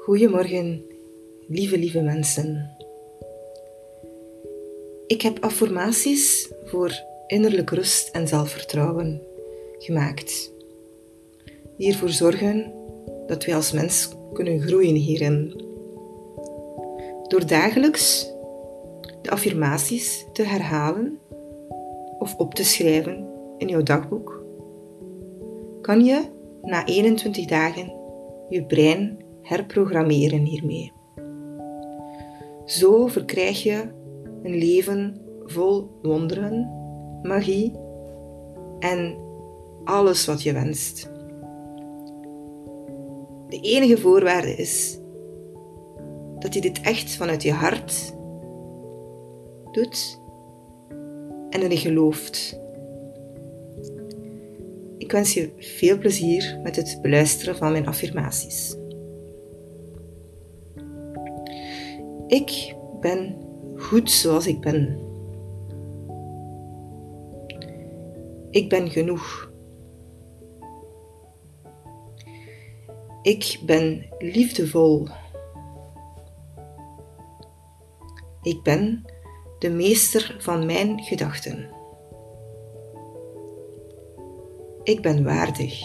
Goedemorgen, lieve, lieve mensen. Ik heb affirmaties voor innerlijke rust en zelfvertrouwen gemaakt, die ervoor zorgen dat wij als mens kunnen groeien hierin. Door dagelijks de affirmaties te herhalen of op te schrijven in jouw dagboek, kan je na 21 dagen je brein herprogrammeren hiermee. Zo verkrijg je een leven vol wonderen, magie en alles wat je wenst. De enige voorwaarde is dat je dit echt vanuit je hart doet en erin gelooft. Ik wens je veel plezier met het beluisteren van mijn affirmaties. Ik ben goed zoals ik ben. Ik ben genoeg. Ik ben liefdevol. Ik ben de meester van mijn gedachten. Ik ben waardig.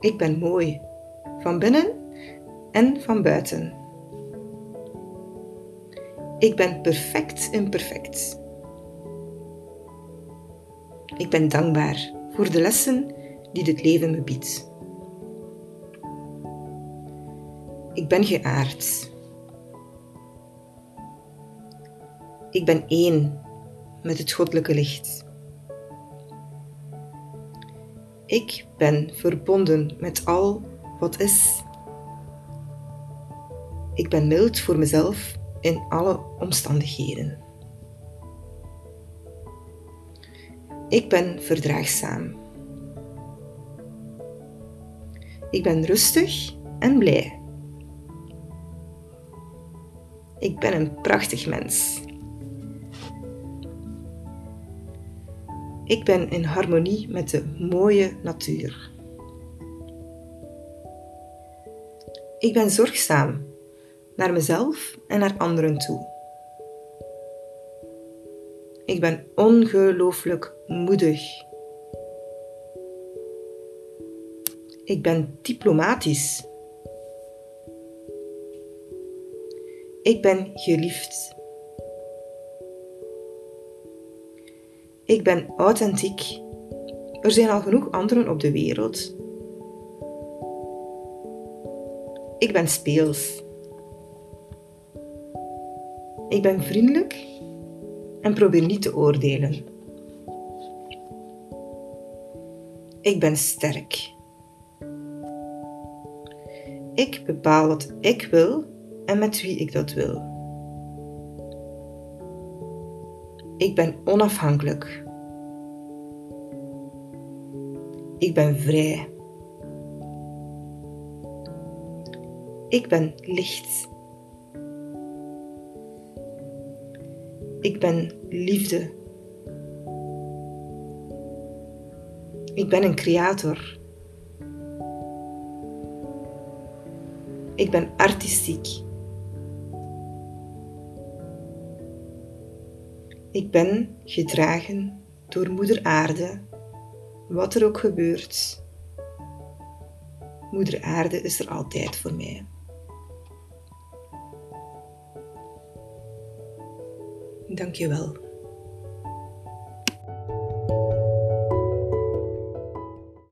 Ik ben mooi, van binnen en van buiten. Ik ben perfect imperfect. Ik ben dankbaar voor de lessen die dit leven me biedt. Ik ben geaard. Ik ben één met het goddelijke licht. Ik ben verbonden met al wat is. Ik ben mild voor mezelf in alle omstandigheden. Ik ben verdraagzaam. Ik ben rustig en blij. Ik ben een prachtig mens. Ik ben in harmonie met de mooie natuur. Ik ben zorgzaam naar mezelf en naar anderen toe. Ik ben ongelooflijk moedig. Ik ben diplomatisch. Ik ben geliefd. Ik ben authentiek. Er zijn al genoeg anderen op de wereld. Ik ben speels. Ik ben vriendelijk en probeer niet te oordelen. Ik ben sterk. Ik bepaal wat ik wil en met wie ik dat wil. Ik ben onafhankelijk. Ik ben vrij. Ik ben licht. Ik ben liefde. Ik ben een creator. Ik ben artistiek. Ik ben gedragen door Moeder Aarde, wat er ook gebeurt. Moeder Aarde is er altijd voor mij. Dank je wel.